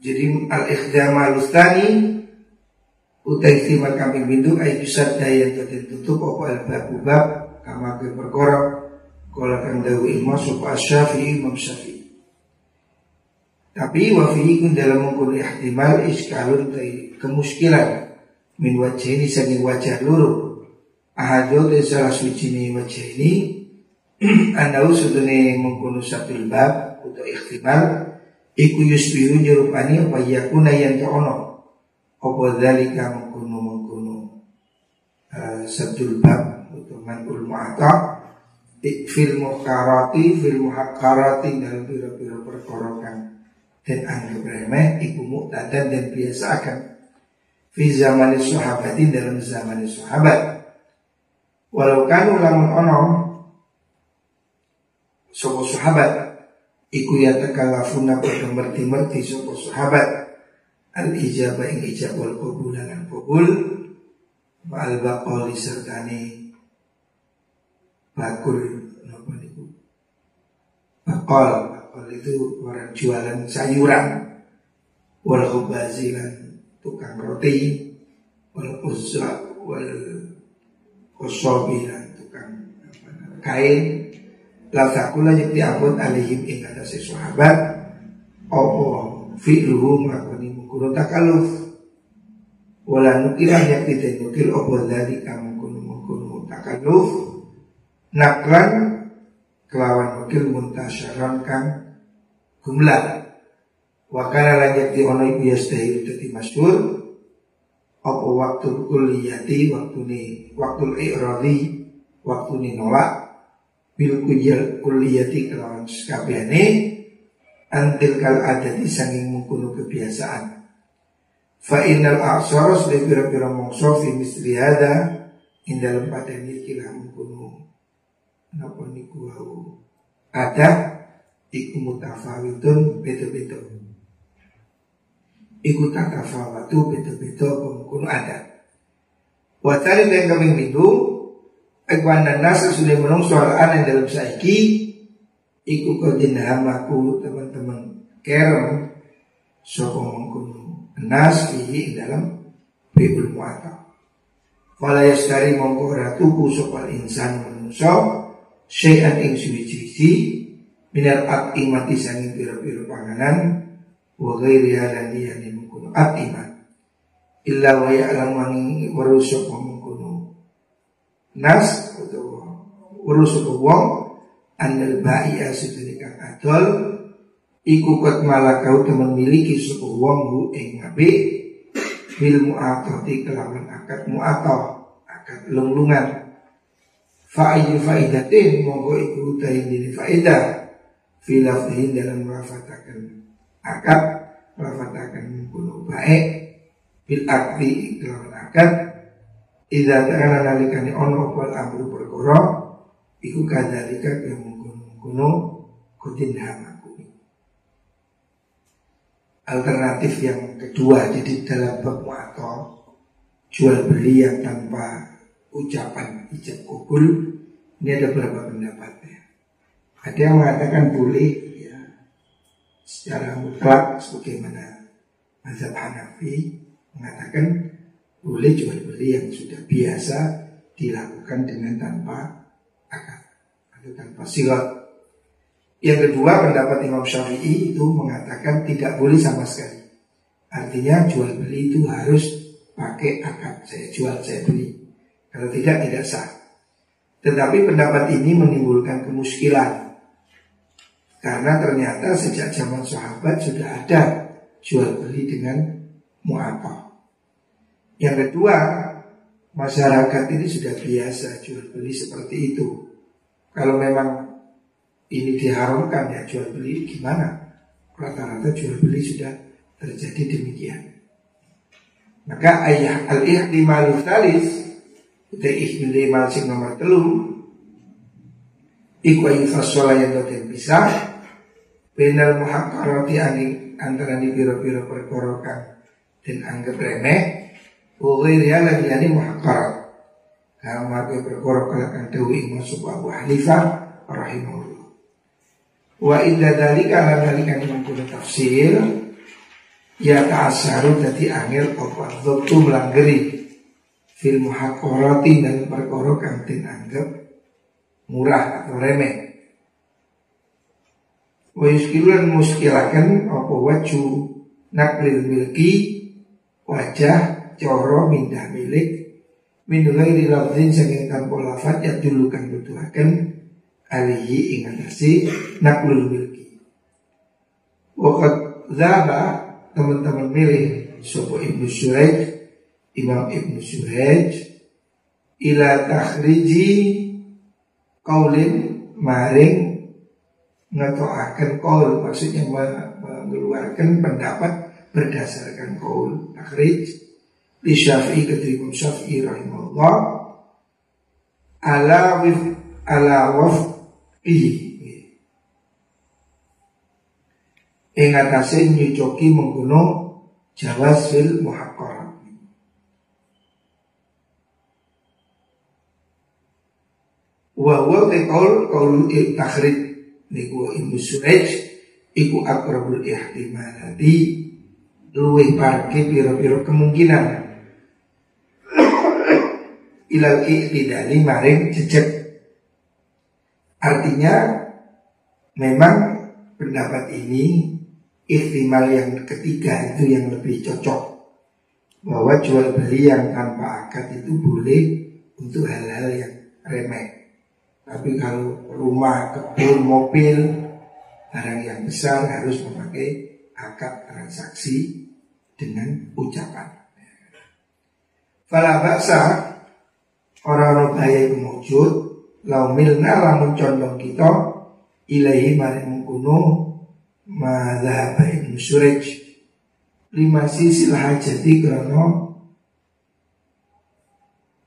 Jadi al-ikhdamal ustani utai istimal kambing bintu ay sadda yang tutup apa al-babu bab kama ke perkara kala kang dawu imam sapa Syafi'i Imam Syafi'i. Tapi wa fihi dalam mengkono ihtimal iskalun tai kemuskilan min wajah ini saking wajah luru ahadul salah suci ini wajah ini anau sudune satu bab untuk ihtimal iku yusbihu nyerupani apa? Yakuna yang ono apa dalika mengkono mengkono uh, satu bab untuk manul mu'ata fil mukarati fil muhakkarati dalam biro-biro perkorokan dan anggap remeh iku mu'tadan dan biasa akan. Fi zaman sahabatin dalam zaman sahabat. Walau kan lamun ono sopo sahabat iku ya takalafuna pada merti-merti sopo sahabat. Al ijabah ing ijab wal wal baqali sertane bakul napa niku? Bakal kalau itu orang jualan sayuran. Wal khubazilan tukang roti. Wal uzza wal kosobilan tukang kain la takula yakti abun alihim ing si sahabat opo fi'luhu nglakoni mungkuru takaluf. Wala nukilah yakti tenukil opo dari kamu kunu mungkuru takaluf. Naklan kelawan wakil muntasyaran kang gumlah wakana lanjut di ono ibu yastahi dadi masyhur apa waktu kuliyati waktu ni waktu i'radi waktu ni nolak bil kujal kuliyati kelawan sekabiane antil kal ada di sanging mengkuno kebiasaan. Fa innal a'saros li pira-pira mongso fi misri hada dalam pada nikilah mengkuno napa niku ada iku mutafawitun beda-beda. Iku tatafawatu beda-beda ada. Wacari kami minggu Ekwanan nasa sudah menung soal aneh dalam saiki. Iku kodin hamaku teman-teman kerem Sopo mengkuno Nas fihi dalam Bibul mu'ata Fala yastari mongko ratuku sopal insan menungso syai'an ing suwi-suwi minal atimati sanging pira-pira panganan wa ghairi halan liyani mungkunu atimat illa wa ya'lam wa warusuk mungkunu nas atau warusuk wong anil ba'iya sedene kang adol iku kot malakau teman miliki suku wong hu ing ngabe bil mu'atati kelawan akad mu'atah akad lunglungan Fa'ayu fa'idatin Monggo iku utahin dini fa'idah Filafdihin dalam melafatakan Akad Melafatakan kuno baik Bil akti kelawan akad Ida ta'ala nalikani ono Wal amru perkoro Iku kadalika yang mengkuno Kudin hamaku Alternatif yang kedua Jadi dalam bab Jual beli yang tanpa ucapan ijab kubul ini ada beberapa pendapatnya. Ada yang mengatakan boleh ya secara mutlak sebagaimana mazhab Hanafi mengatakan boleh jual beli yang sudah biasa dilakukan dengan tanpa akad atau tanpa silat. Yang kedua pendapat Imam Syafi'i itu mengatakan tidak boleh sama sekali. Artinya jual beli itu harus pakai akad. Saya jual, saya beli. Kalau tidak, tidak sah. Tetapi pendapat ini menimbulkan kemuskilan. Karena ternyata sejak zaman sahabat sudah ada jual beli dengan mu'afa. Yang kedua, masyarakat ini sudah biasa jual beli seperti itu. Kalau memang ini diharamkan ya jual beli gimana? Rata-rata jual beli sudah terjadi demikian. Maka ayah al-ihtimalul talis Utai mal sing nomor telu Iku ayu fasola yang doten bisa Benal muhakkarati ani antara ni biro-biro perkorokan Dan anggap remeh Dia lagi ani muhakkarat Kama ke perkorok kalakan dewi masuk Abu Hanifah rahimahullah. Wa inda dalika ala dalika mengkuda tafsir ya ta'asaru dadi angel apa tu melanggeri fil muhaqqarati dan perkara kang anggap murah atau remeh. Wa yuskilan muskilakan apa waju naklil milki wajah coro mindah milik min ghairi lafzin saking tanpa lafat ya dulu kan butuhaken alihi ingatasi naklul milki. Wakat zaba teman-teman milih Sopo Ibnu Syuraij Imam Ibnu Syuraij Ila takhriji Kaulin Maring Ngetoakan kaul Maksudnya mengeluarkan pendapat Berdasarkan kaul Takhrij Di Syafi'i ketika Syafi'i rahimahullah. Ala wif Ala wafqihi ing atase nyucoki mengguno jawaz fil muhaqqarat. Wa wa qaul qaul takhrij niku Ibnu Suraij iku akrabul ihtimalati luwih parke pira-pira kemungkinan ilal iktidali maring jejak artinya memang pendapat ini ihtimal yang ketiga itu yang lebih cocok bahwa jual beli yang tanpa akad itu boleh untuk hal-hal yang remeh. Tapi kalau rumah, kebun, mobil, barang yang besar harus memakai akad transaksi dengan ucapan. Fala baksa orang-orang baik mewujud lau milna lamun condong kita ilahi maring mengkuno Madhab Ibn Suraj. Lima sisi hajati krono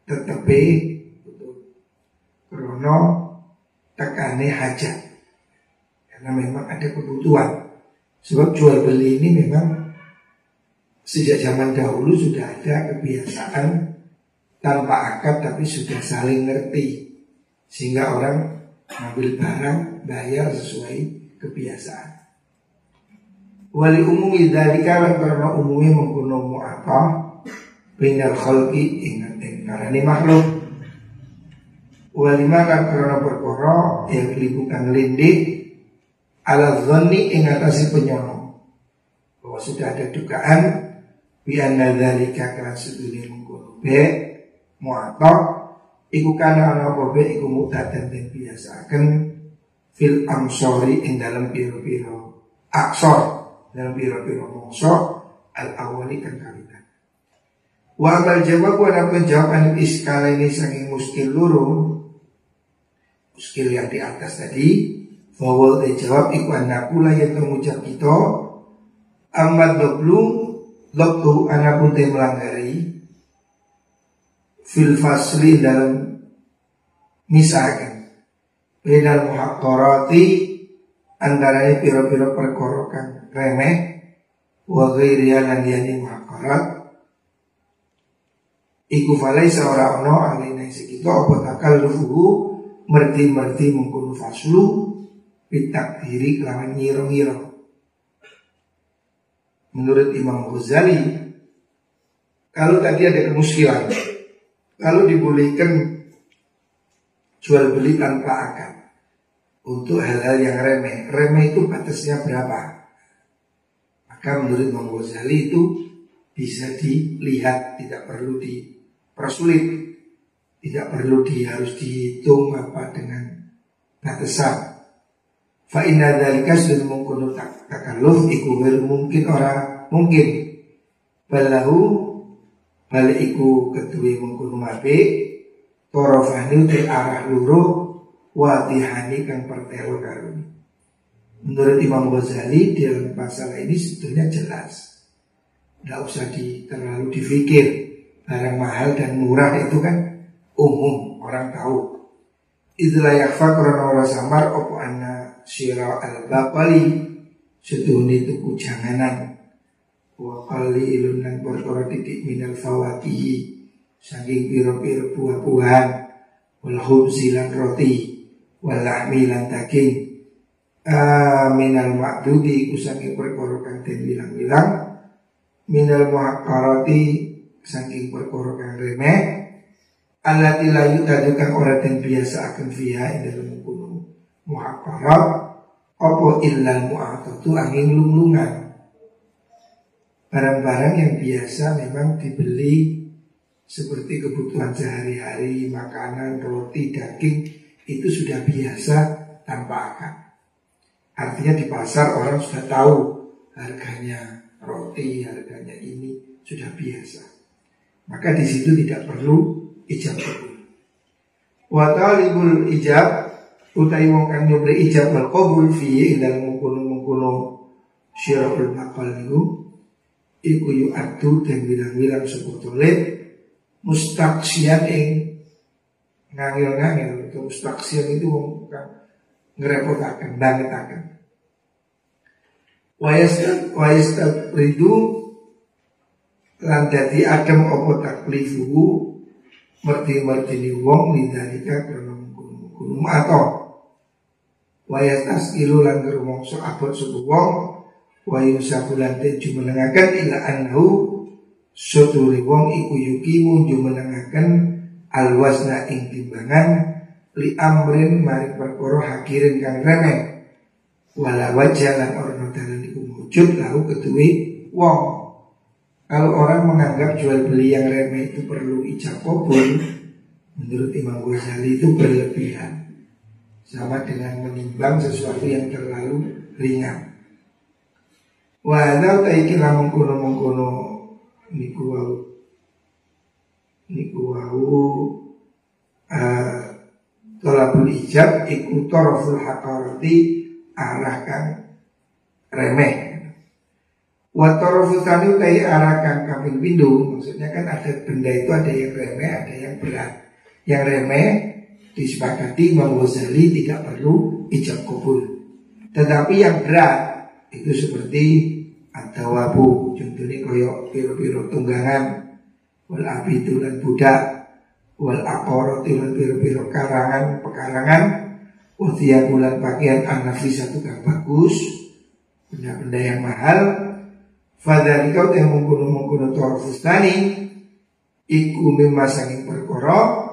Tetapi Krono Tekane hajat. Karena memang ada kebutuhan. Sebab jual beli ini memang Sejak zaman dahulu sudah ada kebiasaan Tanpa akad tapi sudah saling ngerti. Sehingga orang Ambil barang bayar sesuai kebiasaan. Wali umumi dalika lan karena umumnya menggunakan mu'ata Binal khalqi ingat karena makhluk. Wali makan karena berkoro yang lingkungan lindik Ala dhani ingatasi penyono Bahwa sudah ada dugaan Bianna dalika karena sedunia menggunakan Be mu'ata Iku kana ana apa be iku mutadan dan biasa akan Fil amsori ing dalam biro-biro Aksor dalam biro-biro mongso al awali kan kawitan. Wa amal jawab wa napun jawaban iskala ini sangi muskil luru muskil yang di atas tadi de jawab iku anakula yang mengucap kita Amat doblu Doktu anakun te melanggari Fil fasli dalam Misalkan Bedal muhaqqarati Antaranya piro-piro perkorokan remeh wa ghairiya lan yani muhaqqarat iku falai seorang ono alina segitu apa takal lufuhu merti-merti mengkono faslu pitak diri kelawan ngiro-ngiro menurut Imam Ghazali kalau tadi ada kemuskilan kalau dibolehkan jual beli tanpa akad untuk hal-hal yang remeh. Remeh itu batasnya berapa? Maka menurut Imam Ghazali itu bisa dilihat, tidak perlu dipersulit, tidak perlu di harus dihitung apa dengan batasan. Fa inna dzalika sudah mungkin takalluf iku mungkin orang mungkin. Balahu balik iku ketui mungkin mabe torofani te arah luru wadihani kang pertelo karuni Menurut Imam Ghazali dalam masalah ini sebetulnya jelas. Tidak usah di, terlalu difikir. Barang mahal dan murah itu kan umum, orang tahu. Itulah yakfa orang samar opo anna syira al bapali seduhuni tuku janganan wa kali ilunan perkara titik minal fawakihi saking piro-piro buah-buahan. Wal khubzi roti wal lahmi lan daging. Minal makdudi kusangi perkara kang den bilang-bilang. Minal muhaqqarati saking perkara kang remeh. Allati la yutadu kang ora den biasa akan fiha ing dalem kuno muhaqqarat apa illal mu'atatu angin lunglungan barang-barang yang biasa memang dibeli seperti kebutuhan sehari-hari, makanan, roti, daging itu sudah biasa tanpa akad. Artinya di pasar orang sudah tahu harganya roti, harganya ini sudah biasa. Maka di situ tidak perlu ijab kabul. Wa talibul ijab utai wong kang nyobri ijab wal qabul fi dalam mengkono-mengkono syirahul maqal niku iku yu adu dan bilang-bilang sebuah tolet mustaksian ing ngangil-ngangil. Itu mustaksian itu wong kang ngerepotaken bangetaken. Wayastat ridu lan dadi adem apa taklifu merti-mertini wong lidalika karena menggunung atau wayastas ilu lan ngerumongso abot suku lan teju menengakan ila anhu. Suturi wong iku yukimu jumenengaken alwasna ing timbangan li amrin mari perkara hakirin kang remeh. Wala wajah lan orang dalan iku wujud lahu ketui wong. Kalau orang menganggap jual beli yang remeh itu perlu ijab kabul menurut Imam Ghazali itu berlebihan. Sama dengan menimbang sesuatu yang terlalu ringan walau taiki lamun kuno mengkono. Niku wau. Niku wau uh, tolabul ijab iku toroful hakarati arahkan remeh. Watorofu tani utai arahkan kambing bindu Maksudnya kan ada benda itu ada yang remeh, ada yang berat. Yang remeh disepakati Imam Ghazali tidak perlu ijab kubul Tetapi yang berat itu seperti Atawabu Contohnya koyok piro-piro tunggangan. Wal abidu dan budak. Wal akorot dan piro-piro karangan Pekarangan. Utia bulan pakaian anafi satu kang bagus. Benda-benda yang mahal. Fadhali kau yang mengkuno-mengkuno torfustani Iku memasangin perkoro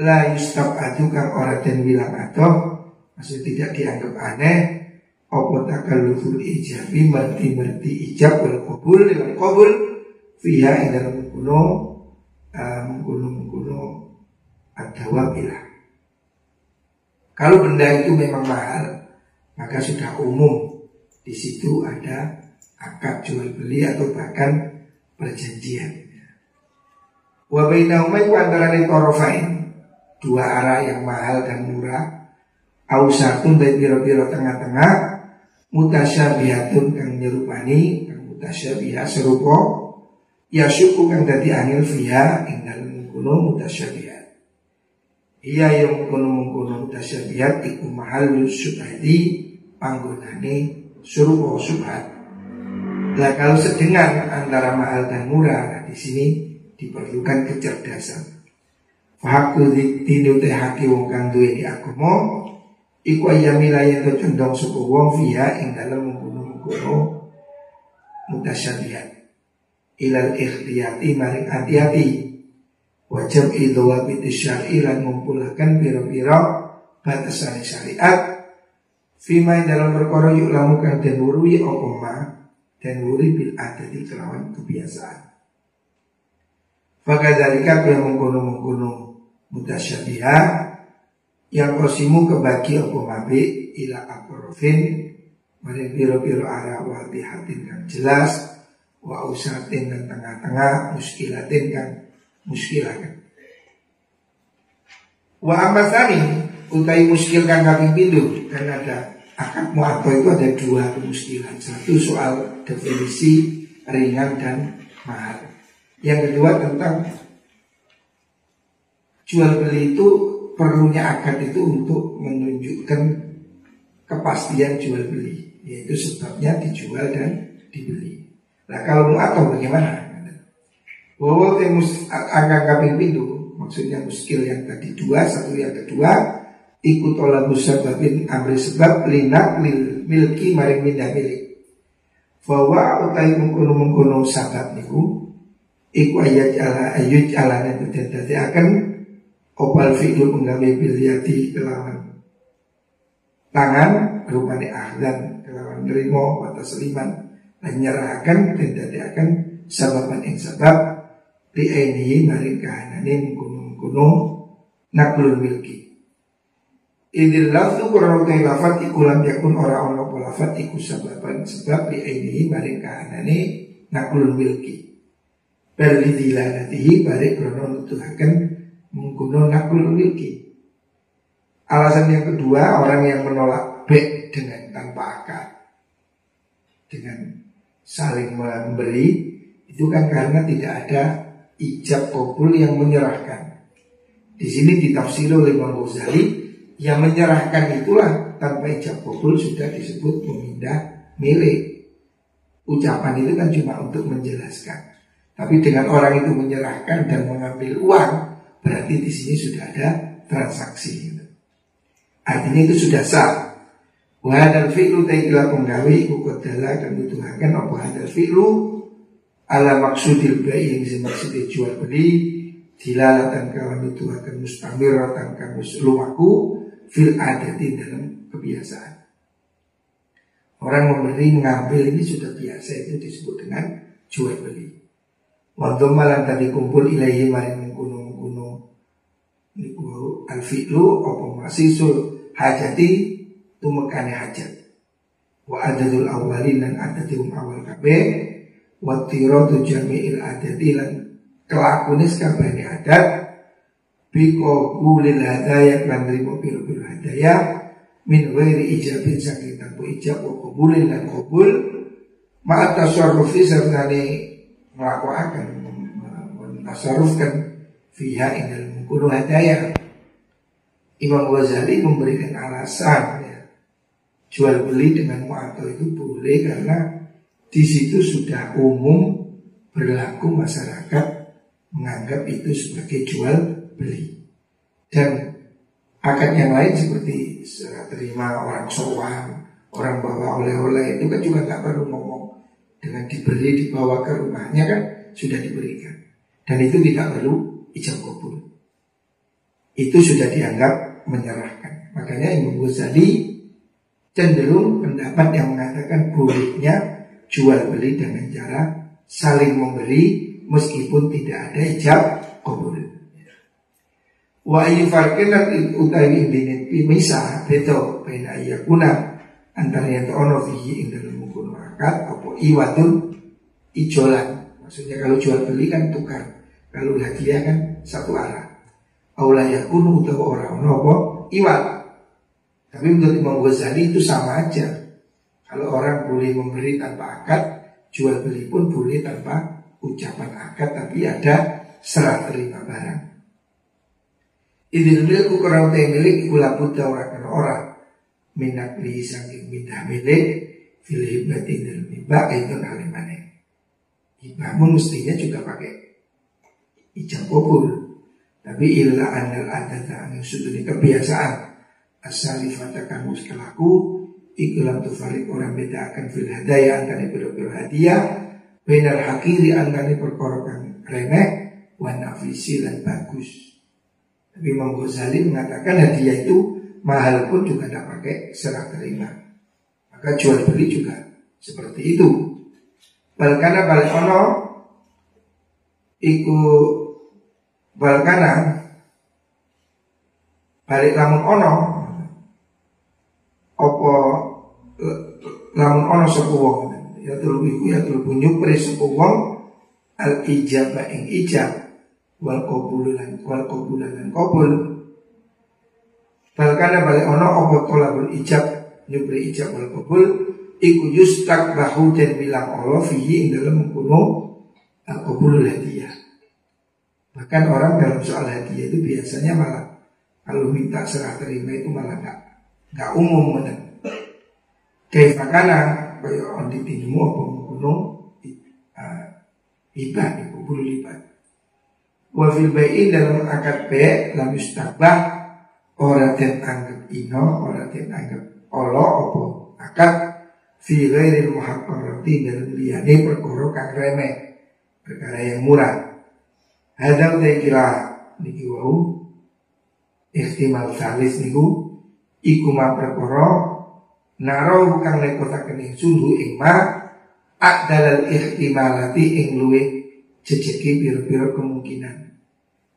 La yustab adu kang orang dan bilang atau Maksudnya tidak dianggap aneh Opo takaluful ijabi Merti-merti ijab wal kubul Dalam kubul Fiha dalam mengkuno uh, Mengkuno-mengkuno Adawabilah kalau benda itu memang mahal, maka sudah umum. Di situ ada akad jual beli atau bahkan perjanjian. Wa bainahuma antara torofain. Dua arah yang mahal dan murah. Ausatun dari biro-biro tengah-tengah mutasyabihatun kang nyerupani kang mutasyabihat serupa ya syuku kang dadi angel fiha ing dalem kuno mutasyabihat Iya yang mengkono-mengkono tasyabihat iku mahal subhati panggonane suruh subhat. Nah kalau sedengan antara mahal dan murah nah, di sini diperlukan kecerdasan. Fahaku dinu teh haki wong kang duwe di agama iku ayamila yang condong suku wong via ing dalam mengkono-mengkono mutasyabihat. Ilal ikhtiyati maring hati-hati. Wajib idhawabit syar'i lan ngumpulkan piro-piro batasan syariat. Fima dalam perkara yuk lamu kang dan wurui opoma dan wuri bil di kelawan kebiasaan. Fakadhalika yang mengkono-mengkono mutasyabiha yang kosimu kebagi opoma bi ila akrofin Mari piro-piro arah wadihatin kang jelas Wa usatin dan tengah-tengah muskilatin kan. Wa amasani utai muskil kan kami pindu kan ada akad muato itu ada dua kemuskilan. Satu soal definisi ringan dan mahal. Yang kedua tentang jual beli itu perlunya akad itu untuk menunjukkan kepastian jual beli yaitu sebabnya dijual dan dibeli. Nah kalau muato bagaimana? Bahwa mus angka kaping pintu maksudnya muskil yang tadi dua satu yang kedua ikut olah musababin amri sebab linak lil milki maring mindah milik. bahwa utai mengkono mengkono sabat niku iku ayat ala ayat ala dadi akan opal fi'lu penggawe bilyati kelawan tangan rupane ahlan kelawan nerimo atau seliman dan nyerahkan dan dadi akan sababan ing sabab di ini mari kahanane mengkono mengkono naklul milki Idil lafzu kurang utai lafat iku lam yakun ora ono lafat iku sababan sebab di ini maring kahanane naklul milki. Bali dilanatihi balik krono nutuhaken mengguno naklul milki. Alasan yang kedua orang yang menolak B dengan tanpa akad dengan saling memberi itu kan karena tidak ada ijab kabul yang menyerahkan. Di sini ditafsir oleh Imam Ghazali yang menyerahkan itulah tanpa ijab kabul sudah disebut memindah milik. Ucapan itu kan cuma untuk menjelaskan. Tapi dengan orang itu menyerahkan dan mengambil uang, berarti di sini sudah ada transaksi. Artinya itu sudah sah. Wahadal fi'lu ta'ikila penggawe iku kodala dan nutuhakan apa hadal fi'lu ala maksudil bayi yang maksudnya jual beli dilalatan kawan itu akan mustamiratan kamu lumaku fil adati dalam kebiasaan. Orang memberi mengambil ini sudah biasa itu disebut dengan jual beli. Waktu malam tadi kumpul ilahi maring alfi'lu apa masisul hajati tumekane hajat. Wa adadul awalin dan adadul awal kabe wa tiratu jami'il adati lan kelakunis kabehane adat Biko kulil hadaya Klan terima biru-biru hadaya Min wairi ijabin saking tanpa ijab Wa kubulin dan kubul Ma'at tasarrufi serta ini Melakukan Mentasarrufkan Fiha indal mengkunuh hadaya Imam Ghazali memberikan alasan ya, Jual beli dengan mu'ato itu boleh karena di situ sudah umum berlaku masyarakat menganggap itu sebagai jual beli. Dan akad yang lain seperti terima orang sowan, orang bawa oleh-oleh itu kan juga nggak perlu ngomong dengan dibeli dibawa ke rumahnya kan sudah diberikan. Dan itu tidak perlu ijab kabul. Itu sudah dianggap menyerahkan. Makanya Imam Ghazali cenderung pendapat yang mengatakan bolehnya jual beli dengan cara saling memberi meskipun tidak ada ijab kabul. Wa ayu farkin dan utawi indine pimisah beto bena iya kuna antara yang ono fihi ing dalam apa iwadun ijolan. Maksudnya kalau jual beli kan tukar. Kalau hadiah kan satu arah. Aula yakunu utawa orang ono apa iwat. Tapi menurut Imam Ghazali itu sama aja. Kalau orang boleh memberi tanpa akad, jual beli pun boleh tanpa ucapan akad, tapi ada serah terima barang. Idil milku kurang te milik iku buta ora kena ora minat li saking minta milik fil hibati dalam hibah itu alimane. Hibahmu mestinya juga pakai ijab kabul. Tapi illa anal adata yang sudut kebiasaan asalifata kamu sekelaku ikulam tufarik orang beda akan fil hadaya antara biro-biro hadiah benar hakiri antara perkara kang remeh wa nafisi dan bagus. Tapi Imam Ghazali mengatakan hadiah itu mahal pun juga tidak pakai serah terima. Maka jual beli juga seperti itu. Balkana balik ono iku balkana balik lamun ono opo lamun ono sapa ya tulu iku ya tulu nyupri sapa al ijabah ing ijab wal qabul lan wal qabul lan qabul Balkana balik ono opo tolabul ijab nyubri ijab wal qabul iku yustak bahu dan bilang Allah fihi dalam mengkuno al qabulul hadiah. Bahkan orang dalam soal hadiah itu biasanya malah kalau minta serah terima itu malah gak gak umum benar. Kayak makana kaya on ditimu apa mengkuno uh, ibad, kubul ibad. Wa fil bai'in dalam akad baik lam yustabah ora den anggap ino, ora den anggap olo opo akad fi ghairil muhaqqarati dan liyane perkara kang remeh perkara yang murah hadal ta kira niki wau. Ihtimal salis niku iku ma perkara naro kang lepotaken ingsun hu ing ma akdalal ihtimalati ing luwe jejeki piro-piro kemungkinan.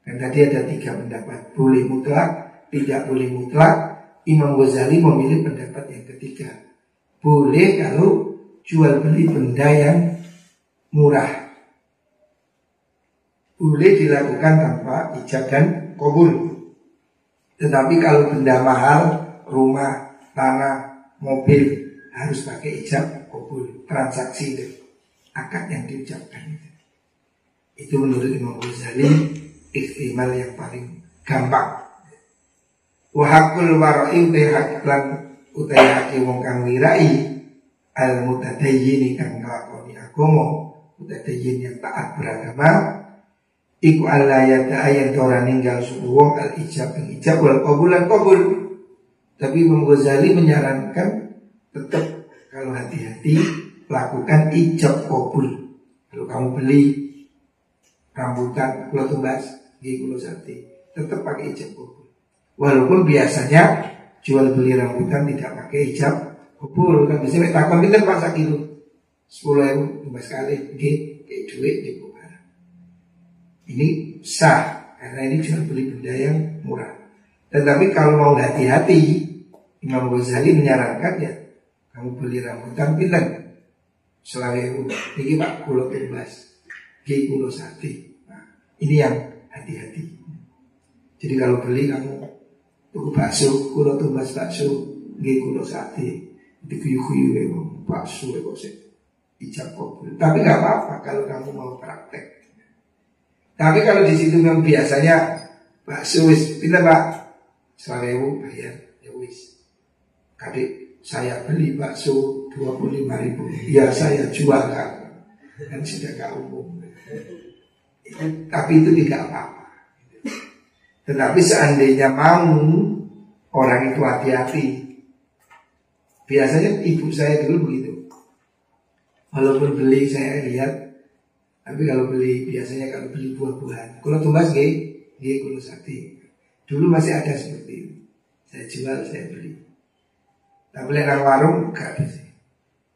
Dan tadi ada tiga pendapat. Boleh mutlak tidak boleh mutlak. Imam Ghazali memilih pendapat yang ketiga. Boleh kalau jual beli benda yang murah. Boleh dilakukan tanpa ijab dan kabul. Tetapi kalau benda mahal, rumah, tanah, mobil harus pakai ijab kabul. Transaksi itu akad yang diucapkan itu. Menurut Imam Ghazali ikhtimal yang paling gampang. Wahakul warai lan utai haki wong kang wirai al mutadayyin kang nglakoni agama mutadayyin yang taat beragama iku alla yata ayat ora ninggal wong al ijab yang ijab wal qabulan qabul. Tapi Imam Ghazali menyarankan tetap kalau hati-hati lakukan ijab qabul. Kalau kamu beli rambutan pulau tumbas di pulau sate tetap pakai ijab qabul. Walaupun biasanya jual beli rambutan tidak pakai hijab kubur kan biasanya takon kita pas kilo sepuluh ribu lima sekali oke kayak duit di ini sah karena ini jual beli benda yang murah tetapi kalau mau hati-hati Imam Ghazali menyarankan ya kamu beli rambutan pinter selalu ini pak kulo bebas di kulo sate nah, ini yang hati-hati jadi kalau beli kamu Tuku bakso, kulo tumbas bakso, nggih kulo sate. Dikuyu-kuyu ya bakso ya kok sih. Ijab. Tapi nggak apa-apa kalau kamu mau praktek. Tapi kalau di situ memang biasanya bakso wis pindah pak, selalu bayar ya wis. Kadek saya beli bakso dua puluh lima ribu, ya saya jual kan, kan sudah gak umum. Tapi itu tidak apa-apa. Tetapi seandainya mau orang itu hati-hati. Biasanya ibu saya dulu begitu. Walaupun beli saya lihat, tapi kalau beli biasanya kalau beli buah-buahan, kalau tumbas gak, gak kalau sate. Dulu masih ada seperti itu. Saya jual, saya beli. Tapi lewat warung gak bisa.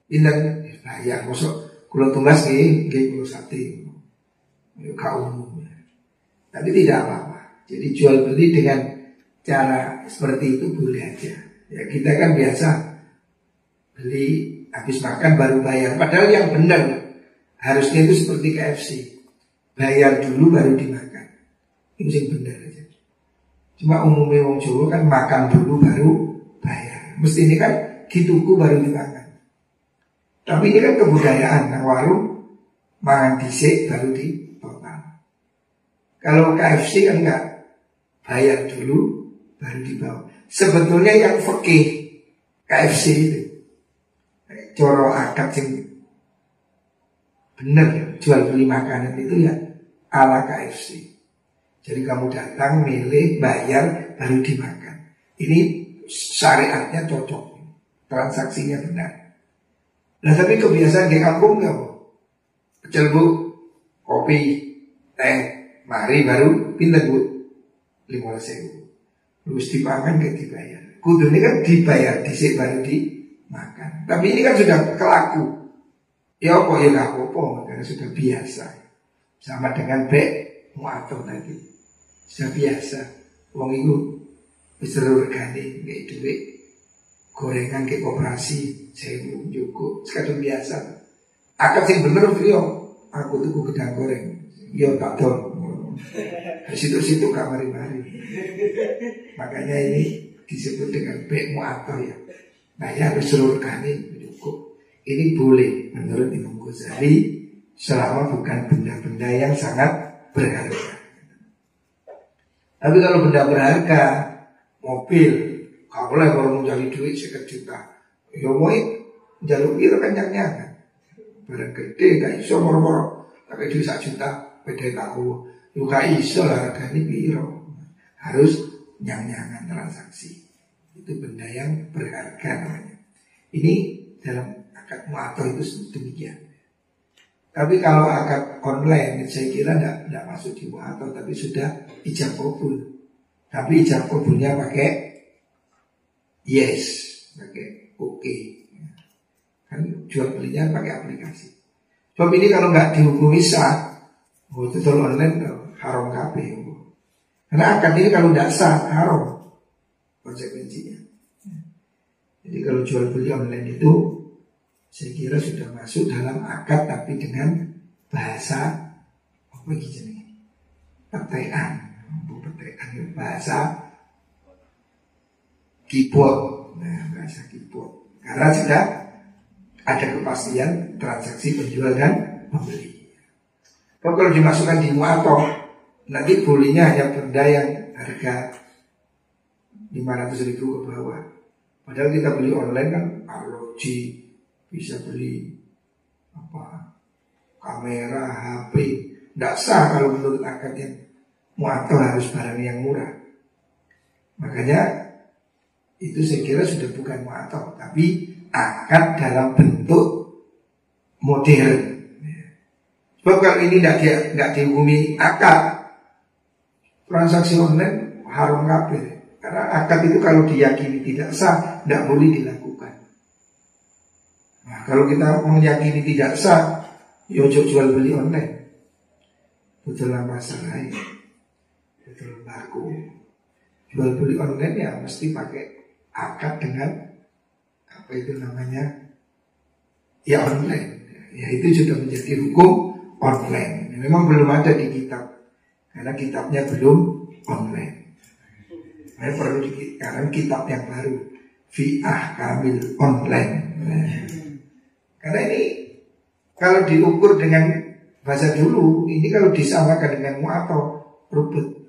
Pinter, bayar, masuk kalau tumbas gak, gak kalau sate. Gak umum. Tapi tidak apa-apa. Jadi jual beli dengan cara seperti itu boleh aja. Ya kita kan biasa beli habis makan baru bayar. Padahal yang benar harusnya itu seperti KFC. Bayar dulu baru dimakan. Itu yang benar aja. Cuma umumnya wong Jawa kan makan dulu baru bayar. Mesti ini kan dituku baru dimakan. Tapi ini kan kebudayaan. Nah, warung mangan disik baru di total. Kalau KFC kan enggak bayar dulu baru dibawa. Sebetulnya yang fakih KFC itu coro akad yang benar jual beli makanan itu ya ala KFC. Jadi kamu datang, milih, bayar, baru dimakan. Ini syariatnya cocok, transaksinya benar. Nah tapi kebiasaan di kampung nggak bu? Pecel bu, kopi, teh, mari baru pindah bu lima sewu. Terus dipangan gak dibayar. Kudu ini kan dibayar disik baru dimakan. Tapi ini kan sudah kelaku. Ya apa ya gak apa karena sudah biasa. Sama dengan bek muatul tadi. Sudah biasa. Wong itu bisa regane kayak duit gorengan kayak koperasi saya cukup sekarang biasa akad sih bener yo aku tuh gedang goreng yo tak tahu di situ-situ gak mari-mari. Makanya ini disebut dengan bek mu'atal ya. Nah ya harus seluruh. Ini boleh menurut Imam Ghazali selama bukan benda-benda yang sangat berharga. Tapi kalau benda berharga, mobil, kalau boleh kalau mau cari duit sekitar juta, ya mau jalur itu kan kan. Barang gede gak iso moro-moro, tapi duit satu juta, beda tahu. Luka iso lah harganya biro Harus nyang-nyangan transaksi Itu benda yang berharga namanya Ini dalam akad mu'atoh itu demikian. Tapi kalau akad online saya kira tidak masuk di mu'atoh tapi sudah ijab kabul. Tapi ijab kabulnya pakai yes, pakai oke. Okay. Kan jual belinya pakai aplikasi. Sebab ini kalau nggak dihukumi sah, oh, itu online haram kabeh. Karena akad ini kalau tidak sah haram konsekuensinya. Jadi kalau jual beli online itu saya kira sudah masuk dalam akad tapi dengan bahasa apa gitu nih? Petean, petean bahasa keyboard, nah, bahasa keyboard. Karena sudah ada kepastian transaksi penjual dan pembeli. Kalau dimasukkan di muatok Nanti bolinya hanya benda yang harga 500 ribu ke bawah Padahal kita beli online kan arloji Bisa beli apa kamera, HP Tidak sah kalau menurut akad yang muato harus barang yang murah Makanya itu saya kira sudah bukan muato Tapi akad dalam bentuk modern Sebab kalau ini tidak dihukumi akad transaksi online haram kafir. Karena akad itu kalau diyakini tidak sah, tidak boleh dilakukan. Kalau kita meyakini tidak sah, ya jual beli online. Betul lah masalah Betul laku. Jual beli online ya mesti pakai akad dengan apa itu namanya ya online. Ya itu sudah menjadi hukum online. Memang belum ada di kitab karena kitabnya belum online. Saya perlu karena kitab yang baru Fi'ah Kamil online. Karena ini kalau diukur dengan bahasa dulu, ini kalau disamakan dengan mu'atau rubut.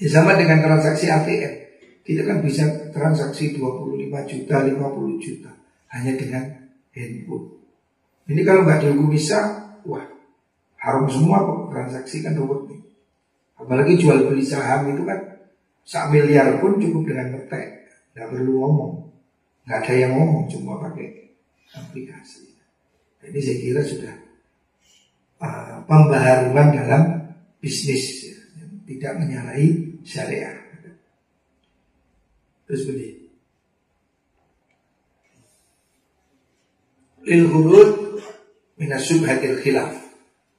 Disama dengan transaksi ATM. Kita kan bisa transaksi 25 juta, 50 juta. Hanya dengan handphone. Ini kalau nggak dihukum bisa, wah haram semua kok transaksi kan rubut nih. Apalagi jual beli saham itu kan sak miliar pun cukup dengan ngetek, nggak perlu ngomong, nggak ada yang ngomong, cuma pakai aplikasi. Ini saya kira sudah uh, pembaharuan dalam bisnis, ya, tidak menyalahi syariah. Terus begini. Lil hurud minas subhatil khilaf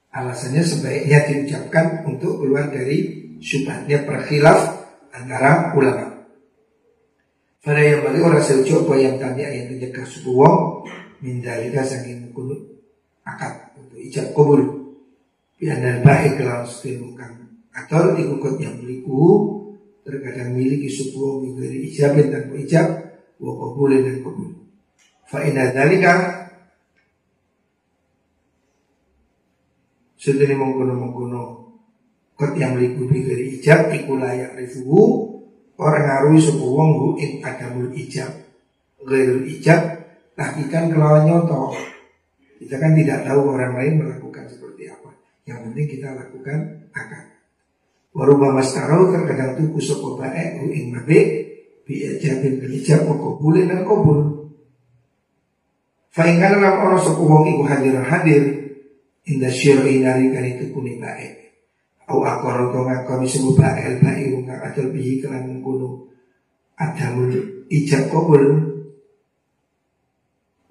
Alasannya sebaiknya diucapkan untuk keluar dari syubhatnya perkhilaf antara ulama. Pada yang balik orang seucap yang tanya yang suku wong mindalika saking kunut akad untuk ijab kubur. Biar baik kalau sedemikian atau ikut yang beliku terkadang miliki wong dari ijabin tanpa ijab wa kabulin dan kabul. Fa dalika Sedene mengkono-mengkono kot yang meliputi dari ijab iku layak rifuhu orang ngaruhi sebuah wong ing adamul ijab. Gairul ijab lakukan kelawan nyoto. Kita kan tidak tahu orang lain melakukan seperti apa. Yang penting kita lakukan akad. Warubah mastarau terkadang tuh kusuk bae hu ing mabe bi ijabin bil ijab wa qabulin dan qabul. Fa ing kana lam ono sapa wong iku hadir hadir Indah syir'i narikan itu kuni baik Au akor atau ngakoni sebuah baik Baik ngak adal bihi kelan mengkuno Adamul ijab kobul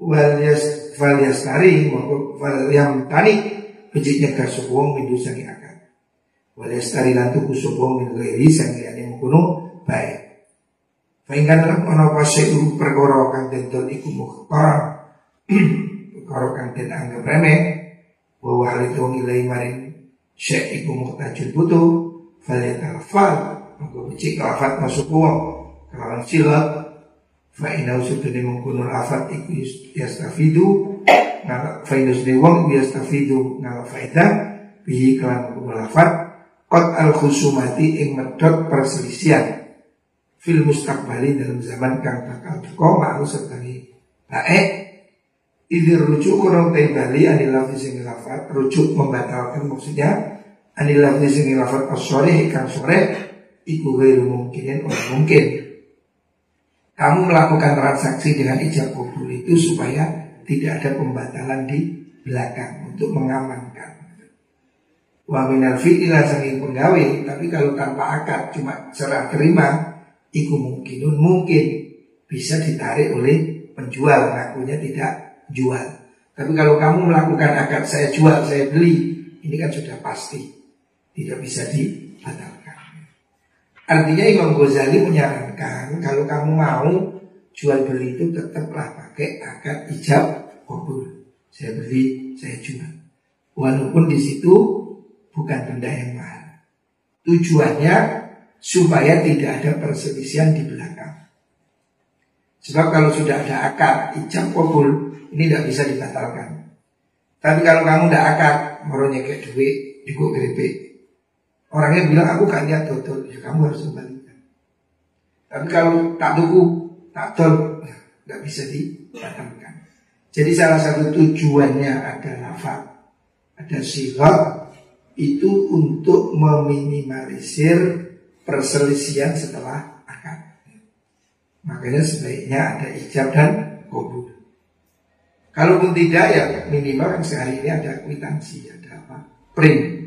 Wal yas Wal yas tari Wal yang tani Bejiknya kasukuang mindu sangi akan. Wal yas tari lantu kusukuang mindu gairi Sangi ane mengkuno baik. Fahingkan dalam ono pasyai'u perkara kang den iku mukhtar perkara kang anggap remeh wa wahalitu ilai maring syekh iku muhtajul butuh falyatalafal maka becik lafat masuk uang kelawan silat fa inau sudene mengkunul afat iku yastafidu ngala fa inau sudene wong yastafidu ngala faedah bihi kelan lafat qad al khusumati ing medot perselisihan fil mustaqbali dalam zaman kang bakal teko ma'ruf serta baik Idir rujuk kurang bali anil lafzi sing lafat rujuk membatalkan maksudnya anil lafzi sing lafat as-sore sore iku ghairu mungkinin orang mungkin. Kamu melakukan transaksi dengan ijab kabul itu supaya tidak ada pembatalan di belakang untuk mengamankan. Wa minal fi'ila saking penggawe, tapi kalau tanpa akad cuma serah terima, iku mungkinun mungkin bisa ditarik oleh penjual, ngakunya tidak jual. Tapi kalau kamu melakukan akad saya jual, saya beli, ini kan sudah pasti tidak bisa dibatalkan. Artinya Imam Ghazali menyarankan kalau kamu mau jual beli itu tetaplah pakai akad ijab kabul. Saya beli, saya jual. Walaupun di situ bukan benda yang mahal. Tujuannya supaya tidak ada perselisihan di belakang. Sebab kalau sudah ada akad ijab kabul ini tidak bisa dibatalkan. Tapi kalau kamu tidak akad, meronya kayak duit, juga keripik. Orangnya bilang aku gak niat total, ya kamu harus kembalikan. Tapi kalau tak tuku, tak ya, nggak bisa dibatalkan. Jadi salah satu tujuannya ada lafaz, ada sifat, itu untuk meminimalisir perselisihan setelah akad. Makanya sebaiknya ada ijab dan kabul. Kalaupun tidak ya minimal kan sehari ini ada kwitansi, ada apa? Print.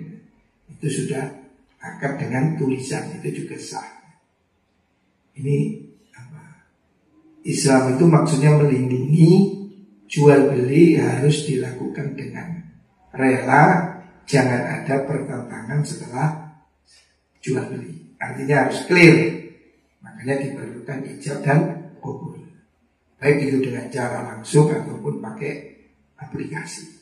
Itu sudah akad dengan tulisan itu juga sah. Ini apa? Islam itu maksudnya melindungi jual beli harus dilakukan dengan rela jangan ada pertentangan setelah jual beli. Artinya harus clear. Makanya diperlukan ijab dan kabul. Baik itu dengan cara langsung ataupun pakai aplikasi.